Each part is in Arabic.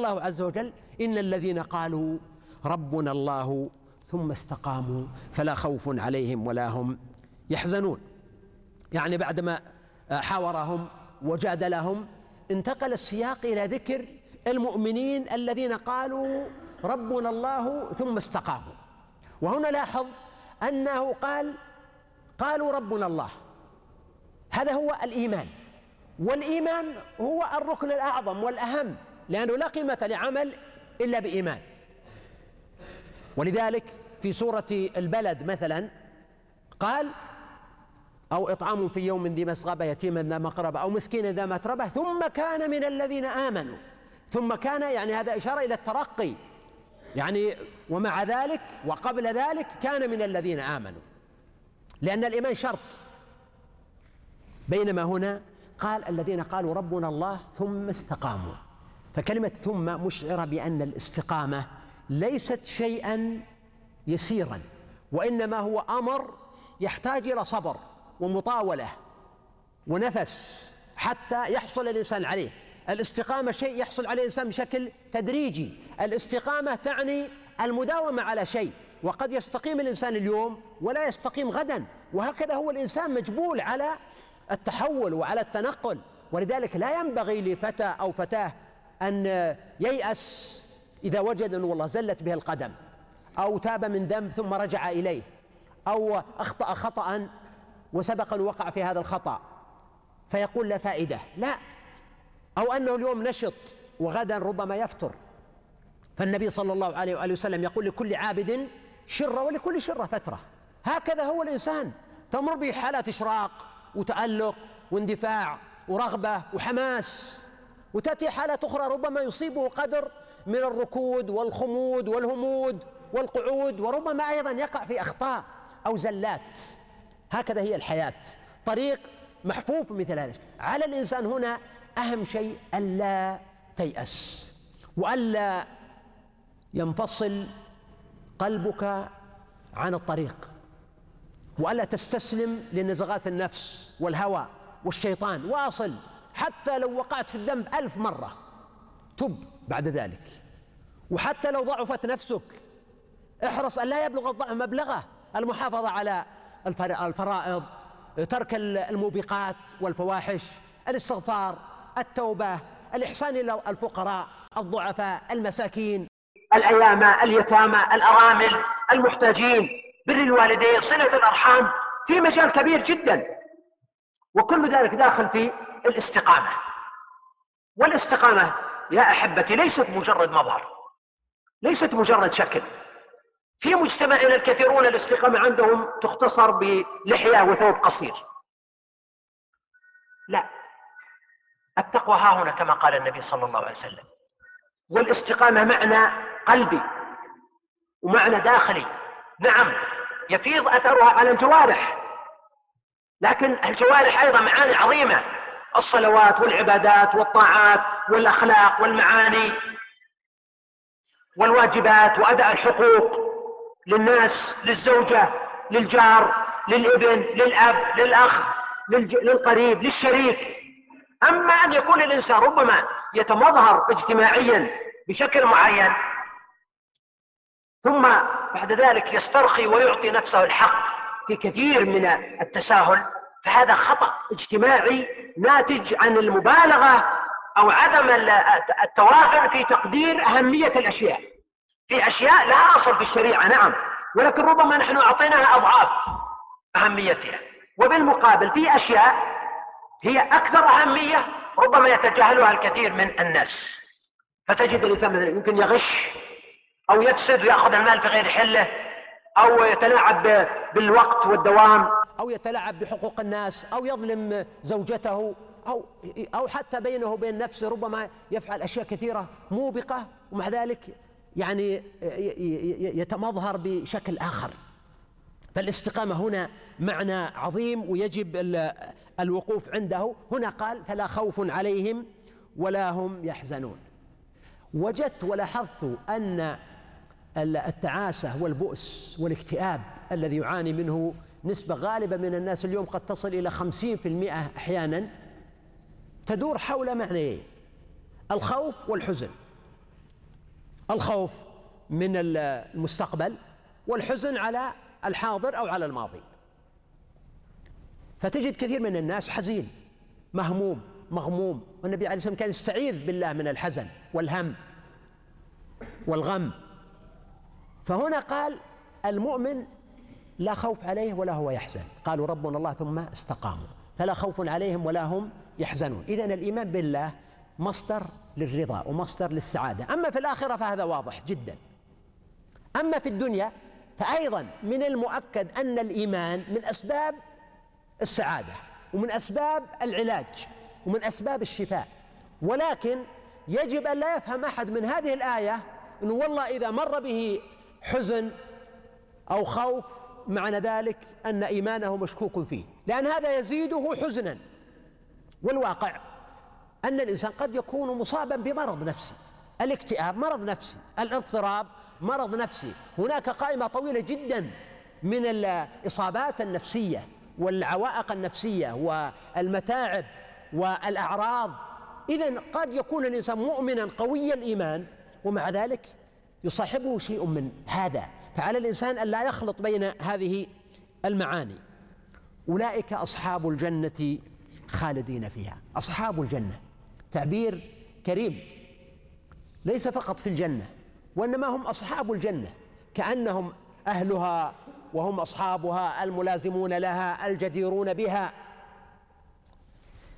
الله عز وجل إن الذين قالوا ربنا الله ثم استقاموا فلا خوف عليهم ولا هم يحزنون. يعني بعدما حاورهم وجادلهم انتقل السياق إلى ذكر المؤمنين الذين قالوا ربنا الله ثم استقاموا. وهنا لاحظ أنه قال قالوا ربنا الله. هذا هو الإيمان. والإيمان هو الركن الأعظم والأهم. لأنه لا قيمة لعمل إلا بإيمان. ولذلك في سورة البلد مثلا قال أو إطعام في يوم ذي مسغبة يتيما ذا مقربة أو مسكينا ذا متربة ثم كان من الذين آمنوا. ثم كان يعني هذا إشارة إلى الترقي. يعني ومع ذلك وقبل ذلك كان من الذين آمنوا. لأن الإيمان شرط. بينما هنا قال الذين قالوا ربنا الله ثم استقاموا. فكلمة ثم مشعرة بأن الاستقامة ليست شيئا يسيرا وإنما هو أمر يحتاج إلى صبر ومطاولة ونفس حتى يحصل الإنسان عليه. الاستقامة شيء يحصل عليه الإنسان بشكل تدريجي. الاستقامة تعني المداومة على شيء وقد يستقيم الإنسان اليوم ولا يستقيم غدا. وهكذا هو الإنسان مجبول على التحول وعلى التنقل ولذلك لا ينبغي لفتى أو فتاة أن ييأس إذا وجد أن والله زلت به القدم أو تاب من ذنب ثم رجع إليه أو أخطأ خطأ وسبق أن وقع في هذا الخطأ فيقول لا فائدة لا. أو أنه اليوم نشط وغدا ربما يفتر فالنبي صلى الله عليه وآله وسلم يقول لكل عابد شرة ولكل شرة فترة. هكذا هو الإنسان تمر به حالات إشراق وتألق واندفاع ورغبة وحماس. وتأتي حالة أخرى ربما يصيبه قدر من الركود والخمود والهمود والقعود وربما أيضا يقع في أخطاء أو زلات. هكذا هي الحياة. طريق محفوف مثل هذا. على الإنسان هنا أهم شيء ألا تيأس وألا ينفصل قلبك عن الطريق وألا تستسلم لنزغات النفس والهوى والشيطان. واصل. حتى لو وقعت في الذنب ألف مرة. تب بعد ذلك. وحتى لو ضعفت نفسك احرص أن لا يبلغ الضعف مبلغه المحافظة على الفرائض ترك الموبقات والفواحش الاستغفار التوبة الإحسان إلى الفقراء الضعفاء المساكين. الأيام اليتامى الأرامل المحتاجين بر الوالدين صلة الأرحام في مجال كبير جدا. وكل ذلك داخل في الاستقامة. والاستقامة يا أحبتي ليست مجرد مظهر ليست مجرد شكل. في مجتمعنا الكثيرون الاستقامة عندهم تختصر بلحية وثوب قصير. لا التقوى ها هنا كما قال النبي صلى الله عليه وسلم. والاستقامة معنى قلبي ومعنى داخلي. نعم يفيض أثرها على الجوارح لكن الجوارح أيضا معاني عظيمة. الصلوات والعبادات والطاعات والأخلاق والمعاني والواجبات وأداء الحقوق للناس للزوجة للجار للإبن للأب للأخ للقريب للشريك. أما أن يكون الإنسان ربما يتمظهر اجتماعيا بشكل معين ثم بعد ذلك يسترخي ويعطي نفسه الحق في كثير من التساهل فهذا خطأ اجتماعي ناتج عن المبالغة أو عدم التوازن في تقدير أهمية الأشياء. في أشياء لها أصل في الشريعة نعم ولكن ربما نحن أعطيناها أضعاف أهميتها. وبالمقابل في أشياء هي أكثر أهمية ربما يتجاهلها الكثير من الناس. فتجد الإنسان يمكن يغش أو يفسد ويأخذ المال في غير حله أو يتلاعب بالوقت والدوام. أو يتلاعب بحقوق الناس أو يظلم زوجته أو أو حتى بينه وبين نفسه ربما يفعل أشياء كثيرة موبقة ومع ذلك يعني يتمظهر بشكل آخر. فالاستقامة هنا معنى عظيم ويجب الوقوف عنده. هنا قال فلا خوف عليهم ولا هم يحزنون. وجدت ولاحظت أن التعاسة والبؤس والاكتئاب الذي يعاني منه نسبة غالبة من الناس اليوم قد تصل إلى خمسين في المئة أحيانا تدور حول معنيين الخوف والحزن. الخوف من المستقبل والحزن على الحاضر أو على الماضي. فتجد كثير من الناس حزين مهموم مغموم. والنبي عليه الصلاة والسلام كان يستعيذ بالله من الحزن والهم والغم. فهنا قال المؤمن لا خوف عليه ولا هو يحزن. قالوا ربنا الله ثم استقاموا. فلا خوف عليهم ولا هم يحزنون. إذا الإيمان بالله مصدر للرضا ومصدر للسعادة. أما في الآخرة فهذا واضح جدا. أما في الدنيا فأيضا من المؤكد أن الإيمان من أسباب السعادة ومن أسباب العلاج ومن أسباب الشفاء. ولكن يجب أن لا يفهم أحد من هذه الآية أنه والله إذا مر به حزن أو خوف معنى ذلك أن إيمانه مشكوك فيه لأن هذا يزيده حزنا. والواقع أن الإنسان قد يكون مصابا بمرض نفسي الاكتئاب مرض نفسي الاضطراب مرض نفسي. هناك قائمة طويلة جدا من الإصابات النفسية والعوائق النفسية والمتاعب والأعراض. إذا قد يكون الإنسان مؤمنا قوي الإيمان ومع ذلك يصاحبه شيء من هذا. فعلى الإنسان أن لا يخلط بين هذه المعاني. أولئك أصحاب الجنة خالدين فيها. أصحاب الجنة. تعبير كريم. ليس فقط في الجنة وإنما هم أصحاب الجنة. كأنهم أهلها وهم أصحابها الملازمون لها الجديرون بها.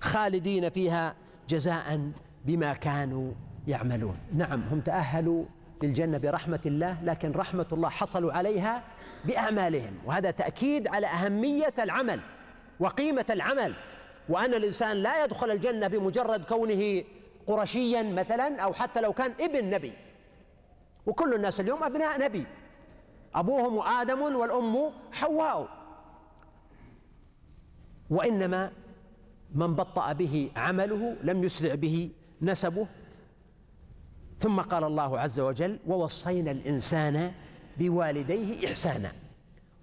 خالدين فيها جزاء بما كانوا يعملون. نعم هم تأهلوا للجنة برحمة الله لكن رحمة الله حصلوا عليها بأعمالهم. وهذا تأكيد على أهمية العمل وقيمة العمل. وأن الإنسان لا يدخل الجنة بمجرد كونه قرشيا مثلا أو حتى لو كان ابن نبي. وكل الناس اليوم أبناء نبي. أبوهم آدم والأم حواء. وإنما من بطأ به عمله لم يسرع به نسبه ثم قال الله عز وجل ووصينا الإنسان بوالديه إحسانا.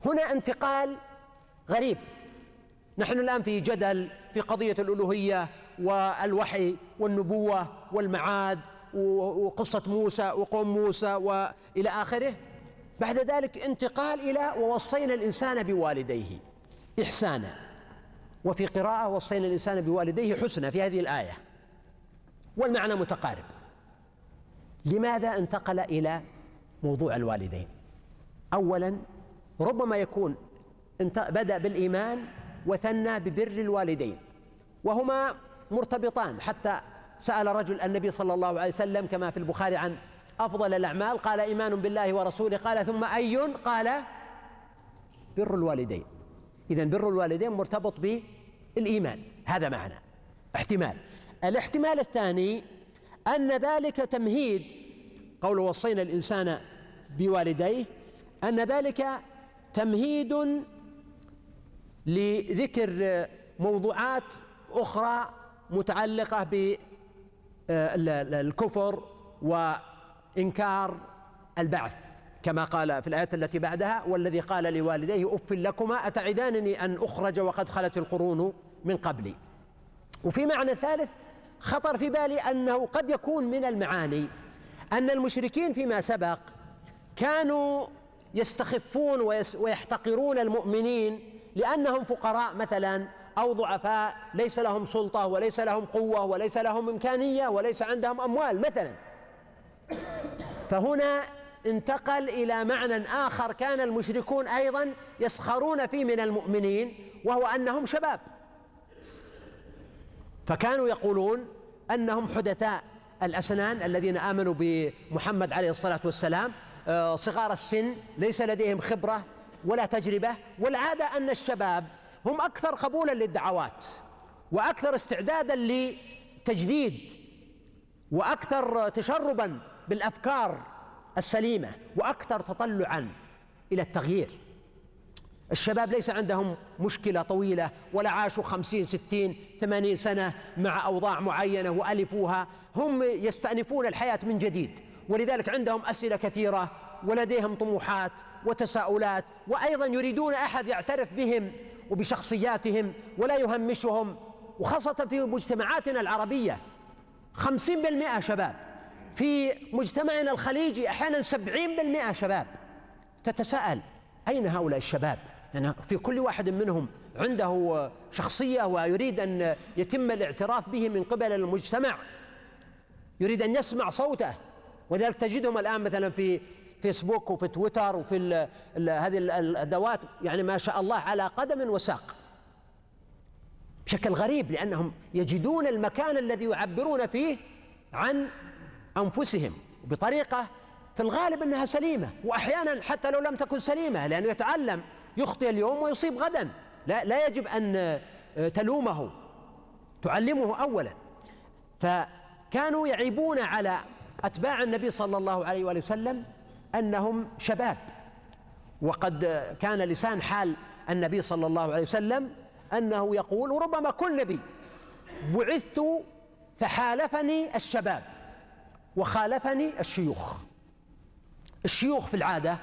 هنا انتقال غريب. نحن الآن في جدل في قضية الألوهية والوحي والنبوة والمعاد وقصة موسى وقوم موسى وإلى آخره. بعد ذلك انتقال إلى ووصينا الإنسان بوالديه إحسانا. وفي قراءة وصينا الإنسان بوالديه حسنا. في هذه الآية. والمعنى متقارب. لماذا انتقل إلى موضوع الوالدين؟ أولا ربما يكون بدأ بالإيمان وثنى ببر الوالدين وهما مرتبطان. حتى سأل رجل النبي صلى الله عليه وسلم كما في البخاري عن أفضل الأعمال. قال إيمان بالله ورسوله. قال ثم أي قال بر الوالدين. إذا بر الوالدين مرتبط بالإيمان. هذا معنى. احتمال. الاحتمال الثاني أن ذلك تمهيد. قول وصينا الإنسان بوالديه أن ذلك تمهيد لذكر موضوعات أخرى متعلقة بالكفر وإنكار البعث كما قال في الآية التي بعدها والذي قال لوالديه أف لكما أتعدانني أن أخرج وقد خلت القرون من قبلي. وفي معنى ثالث خطر في بالي أنه قد يكون من المعاني أن المشركين فيما سبق كانوا يستخفون ويحتقرون المؤمنين لأنهم فقراء مثلا أو ضعفاء ليس لهم سلطة وليس لهم قوة وليس لهم إمكانية وليس عندهم أموال مثلا. فهنا انتقل إلى معنى آخر كان المشركون أيضا يسخرون فيه من المؤمنين وهو أنهم شباب. فكانوا يقولون أنهم حدثاء الأسنان الذين آمنوا بمحمد عليه الصلاة والسلام. آه، صغار السن ليس لديهم خبرة ولا تجربة والعادة أن الشباب هم أكثر قبولا للدعوات وأكثر استعدادا لتجديد وأكثر تشربا بالأفكار السليمة وأكثر تطلعا إلى التغيير. الشباب ليس عندهم مشكلة طويلة ولا عاشوا خمسين ستين ثمانين سنة مع أوضاع معينة وألفوها. هم يستأنفون الحياة من جديد ولذلك عندهم أسئلة كثيرة ولديهم طموحات وتساؤلات وأيضا يريدون أحد يعترف بهم وبشخصياتهم ولا يهمشهم وخاصة في مجتمعاتنا العربية. خمسين بالمئة شباب. في مجتمعنا الخليجي أحيانا سبعين بالمئة شباب. تتساءل أين هؤلاء الشباب؟ يعني في كل واحد منهم عنده شخصية ويريد أن يتم الاعتراف به من قبل المجتمع يريد أن يسمع صوته ولذلك تجدهم الآن مثلا في فيسبوك وفي تويتر وفي ال ال هذه الأدوات يعني ما شاء الله على قدم وساق. بشكل غريب لأنهم يجدون المكان الذي يعبرون فيه عن أنفسهم بطريقة في الغالب أنها سليمة وأحيانا حتى لو لم تكن سليمة لأنه يتعلم. يخطئ اليوم ويصيب غدا. لا, لا يجب أن تلومه. تعلمه أولا. فكانوا يعيبون على أتباع النبي صلى الله عليه وآله وسلم أنهم شباب. وقد كان لسان حال النبي صلى الله عليه وسلم أنه يقول وربما كل نبي. بعثت فحالفني الشباب وخالفني الشيوخ. الشيوخ في العادة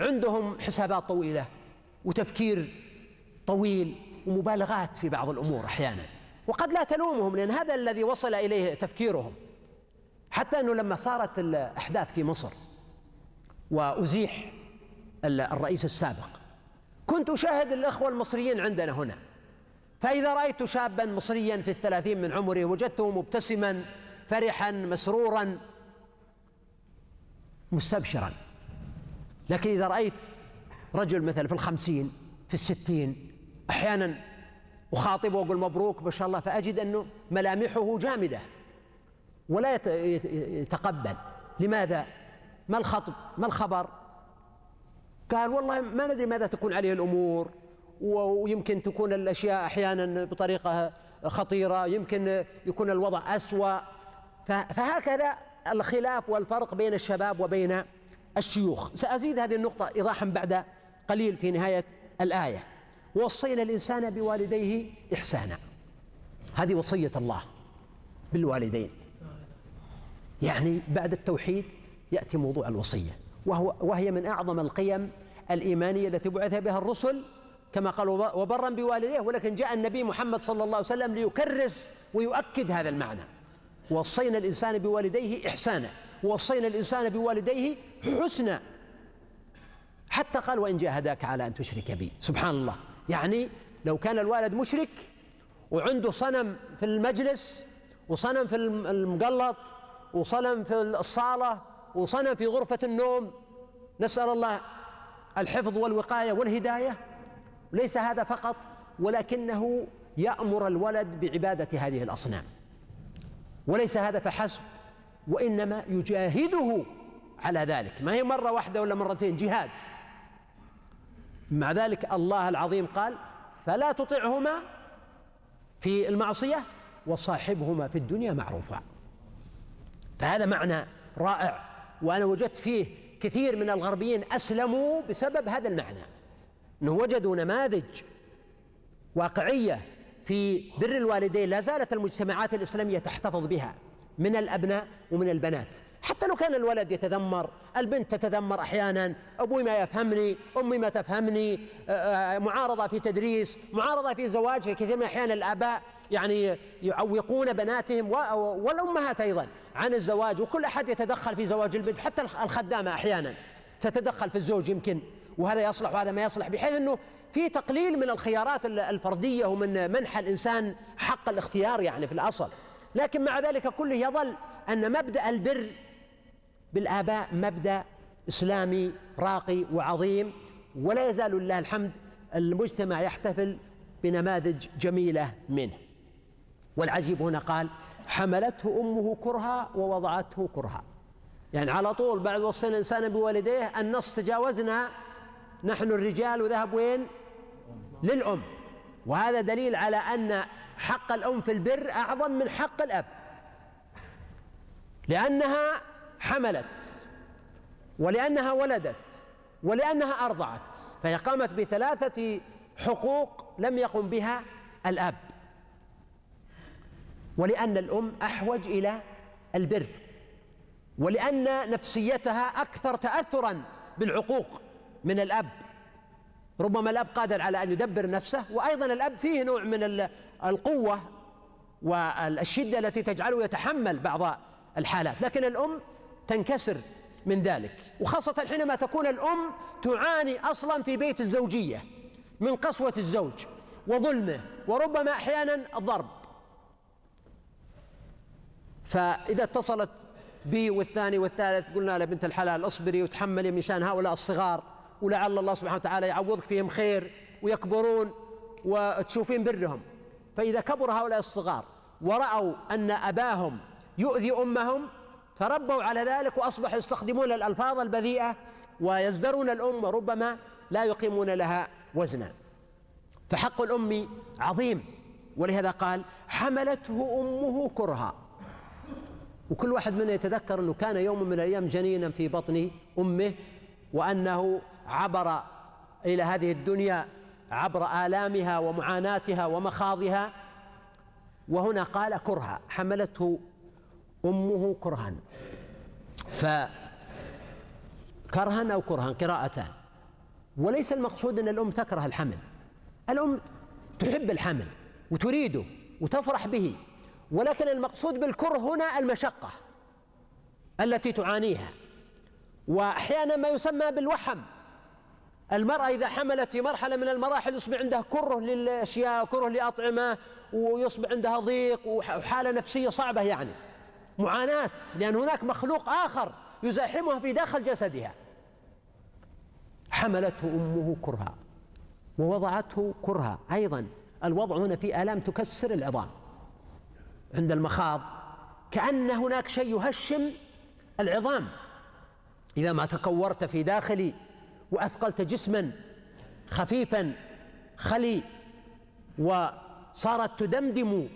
عندهم حسابات طويلة. وتفكير طويل ومبالغات في بعض الأمور أحيانا. وقد لا تلومهم لأن هذا الذي وصل إليه تفكيرهم. حتى أنه لما صارت الأحداث في مصر وأزيح الرئيس السابق كنت أشاهد الأخوة المصريين عندنا هنا. فإذا رأيت شابا مصريا في الثلاثين من عمره وجدته مبتسما فرحا مسرورا مستبشرا. لكن إذا رأيت رجل مثلا في الخمسين في الستين أحيانا أخاطبه وأقول مبروك ما شاء الله فأجد أنه ملامحه جامدة ولا يتقبل لماذا؟ ما الخطب؟ ما الخبر؟ قال والله ما ندري ماذا تكون عليه الأمور ويمكن تكون الأشياء أحيانا بطريقة خطيرة يمكن يكون الوضع أسوأ فهكذا الخلاف والفرق بين الشباب وبين الشيوخ سأزيد هذه النقطة إيضاحا بعد قليل في نهاية الآية. ووصينا الإنسان بوالديه إحسانا. هذه وصية الله بالوالدين. يعني بعد التوحيد يأتي موضوع الوصية وهو وهي من أعظم القيم الإيمانية التي بعث بها الرسل كما قالوا وبرا بوالديه ولكن جاء النبي محمد صلى الله عليه وسلم ليكرس ويؤكد هذا المعنى. وصينا الإنسان بوالديه إحسانا. ووصينا الإنسان بوالديه حسنا. حتى قال وإن جاهداك على أن تشرك بي. سبحان الله. يعني لو كان الوالد مشرك وعنده صنم في المجلس وصنم في المقلط وصنم في الصالة وصنم في غرفة النوم نسأل الله الحفظ والوقاية والهداية. ليس هذا فقط ولكنه يأمر الولد بعبادة هذه الأصنام. وليس هذا فحسب وإنما يجاهده على ذلك. ما هي مرة واحدة ولا مرتين؟ جهاد. مع ذلك الله العظيم قال فلا تطعهما في المعصية وصاحبهما في الدنيا معروفا. فهذا معنى رائع وأنا وجدت فيه كثير من الغربيين أسلموا بسبب هذا المعنى. أنه وجدوا نماذج واقعية في بر الوالدين لا زالت المجتمعات الإسلامية تحتفظ بها من الأبناء ومن البنات. حتى لو كان الولد يتذمر البنت تتذمر أحيانا أبوي ما يفهمني أمي ما تفهمني آه، آه، معارضة في تدريس معارضة في زواج في كثير من الأحيان الآباء يعني يعوقون بناتهم والأمهات أيضا عن الزواج وكل أحد يتدخل في زواج البنت حتى الخدامة أحيانا تتدخل في الزوج يمكن وهذا يصلح وهذا ما يصلح بحيث أنه في تقليل من الخيارات الفردية ومن منح الإنسان حق الاختيار يعني في الأصل. لكن مع ذلك كله يظل أن مبدأ البر بالآباء مبدأ إسلامي راقي وعظيم. ولا يزال لله الحمد المجتمع يحتفل بنماذج جميلة منه. والعجيب هنا قال حملته أمه كرها ووضعته كرها. يعني على طول بعد وصينا الإنسان بوالديه النص تجاوزنا نحن الرجال وذهب وين؟ للأم. وهذا دليل على أن حق الأم في البر أعظم من حق الأب. لأنها حملت ولأنها ولدت ولأنها أرضعت فهي قامت بثلاثة حقوق لم يقم بها الأب. ولأن الأم أحوج إلى البر ولأن نفسيتها أكثر تأثرا بالعقوق من الأب. ربما الأب قادر على أن يدبر نفسه وأيضا الأب فيه نوع من القوة والشدة التي تجعله يتحمل بعض الحالات. لكن الأم تنكسر من ذلك. وخاصة حينما تكون الأم تعاني أصلا في بيت الزوجية من قسوة الزوج وظلمه وربما أحيانا الضرب فإذا اتصلت بي والثاني والثالث قلنا له بنت الحلال اصبري وتحملي من شان هؤلاء الصغار ولعل الله سبحانه وتعالى يعوضك فيهم خير ويكبرون وتشوفين برهم. فإذا كبر هؤلاء الصغار ورأوا أن أباهم يؤذي أمهم تربوا على ذلك وأصبحوا يستخدمون الألفاظ البذيئة ويزدرون الأم وربما لا يقيمون لها وزنا. فحق الأم عظيم ولهذا قال حملته أمه كرها. وكل واحد منا يتذكر أنه كان يوم من الأيام جنينا في بطن أمه وأنه عبر إلى هذه الدنيا عبر آلامها ومعاناتها ومخاضها. وهنا قال كرها حملته أمه كرها فكرها أو كرها قراءتان. وليس المقصود أن الأم تكره الحمل. الأم تحب الحمل وتريده وتفرح به. ولكن المقصود بالكره هنا المشقة التي تعانيها. وأحيانا ما يسمى بالوحم. المرأة إذا حملت في مرحلة من المراحل يصبح عندها كره للأشياء كره لأطعمة ويصبح عندها ضيق وحالة نفسية صعبة يعني. معاناة لأن هناك مخلوق آخر يزاحمها في داخل جسدها. حملته أمه كرها ووضعته كرها أيضا. الوضع هنا في آلام تكسر العظام. عند المخاض كأن هناك شيء يهشم العظام. إذا ما تكورت في داخلي وأثقلت جسما خفيفا خلي وصارت تدمدم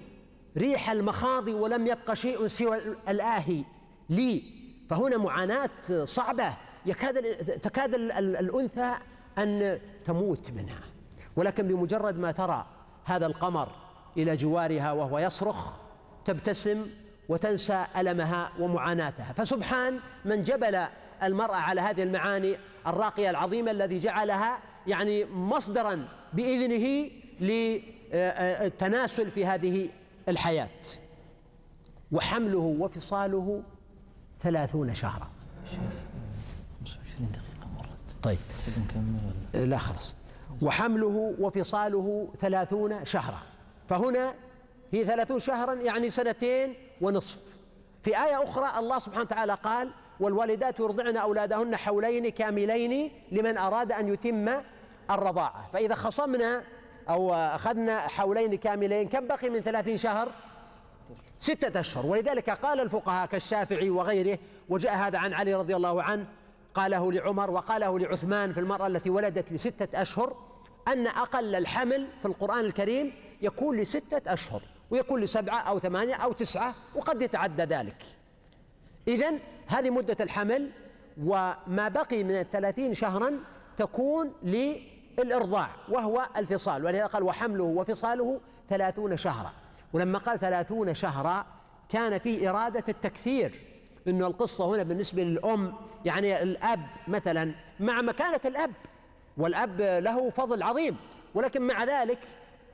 ريح المخاض ولم يبق شيء سوى الآهي. لي. فهنا معاناة صعبة. يكاد تكاد الأنثى أن تموت منها. ولكن بمجرد ما ترى هذا القمر إلى جوارها وهو يصرخ تبتسم وتنسى ألمها ومعاناتها. فسبحان من جبل المرأة على هذه المعاني الراقية العظيمة الذي جعلها يعني مصدرا بإذنه للتناسل في هذه الحياة. وحمله وفصاله ثلاثون شهرا. 25 دقيقة مرت طيب. لا خلص وحمله وفصاله ثلاثون شهرا. فهنا هي ثلاثون شهرا يعني سنتين ونصف. في آية أخرى الله سبحانه وتعالى قال والوالدات يرضعن أولادهن حولين كاملين لمن أراد أن يتم الرضاعة. فإذا خصمنا أو أخذنا حولين كاملين. كم بقي من ثلاثين شهر؟ ستة أشهر. ولذلك قال الفقهاء كالشافعي وغيره وجاء هذا عن علي رضي الله عنه قاله لعمر وقاله لعثمان في المرأة التي ولدت لستة أشهر أن أقل الحمل في القرآن الكريم يكون لستة أشهر ويكون لسبعة أو ثمانية أو تسعة وقد يتعدى ذلك. إذن هذه مدة الحمل وما بقي من الثلاثين شهرا تكون للإرضاع وهو الفصال ولهذا قال وحمله وفصاله ثلاثون شهرا. ولما قال ثلاثون شهرا كان فيه إرادة التكثير إنه القصة هنا بالنسبة للأم يعني الأب مثلا مع مكانة الأب والأب له فضل عظيم. ولكن مع ذلك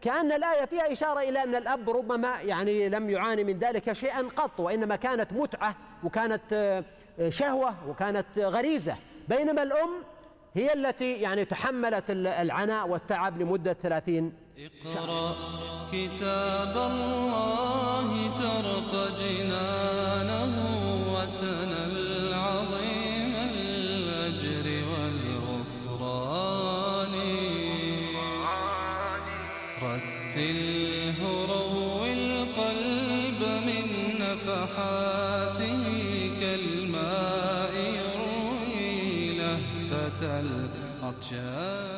كأن الآية فيها إشارة إلى أن الأب ربما يعني لم يعاني من ذلك شيئا قط وإنما كانت متعة وكانت شهوة وكانت غريزة. بينما الأم هي التي يعني تحملت العناء والتعب لمدة ثلاثين اقرأ كتاب الله ترق جنانه كالماء يروي لهفة العطشان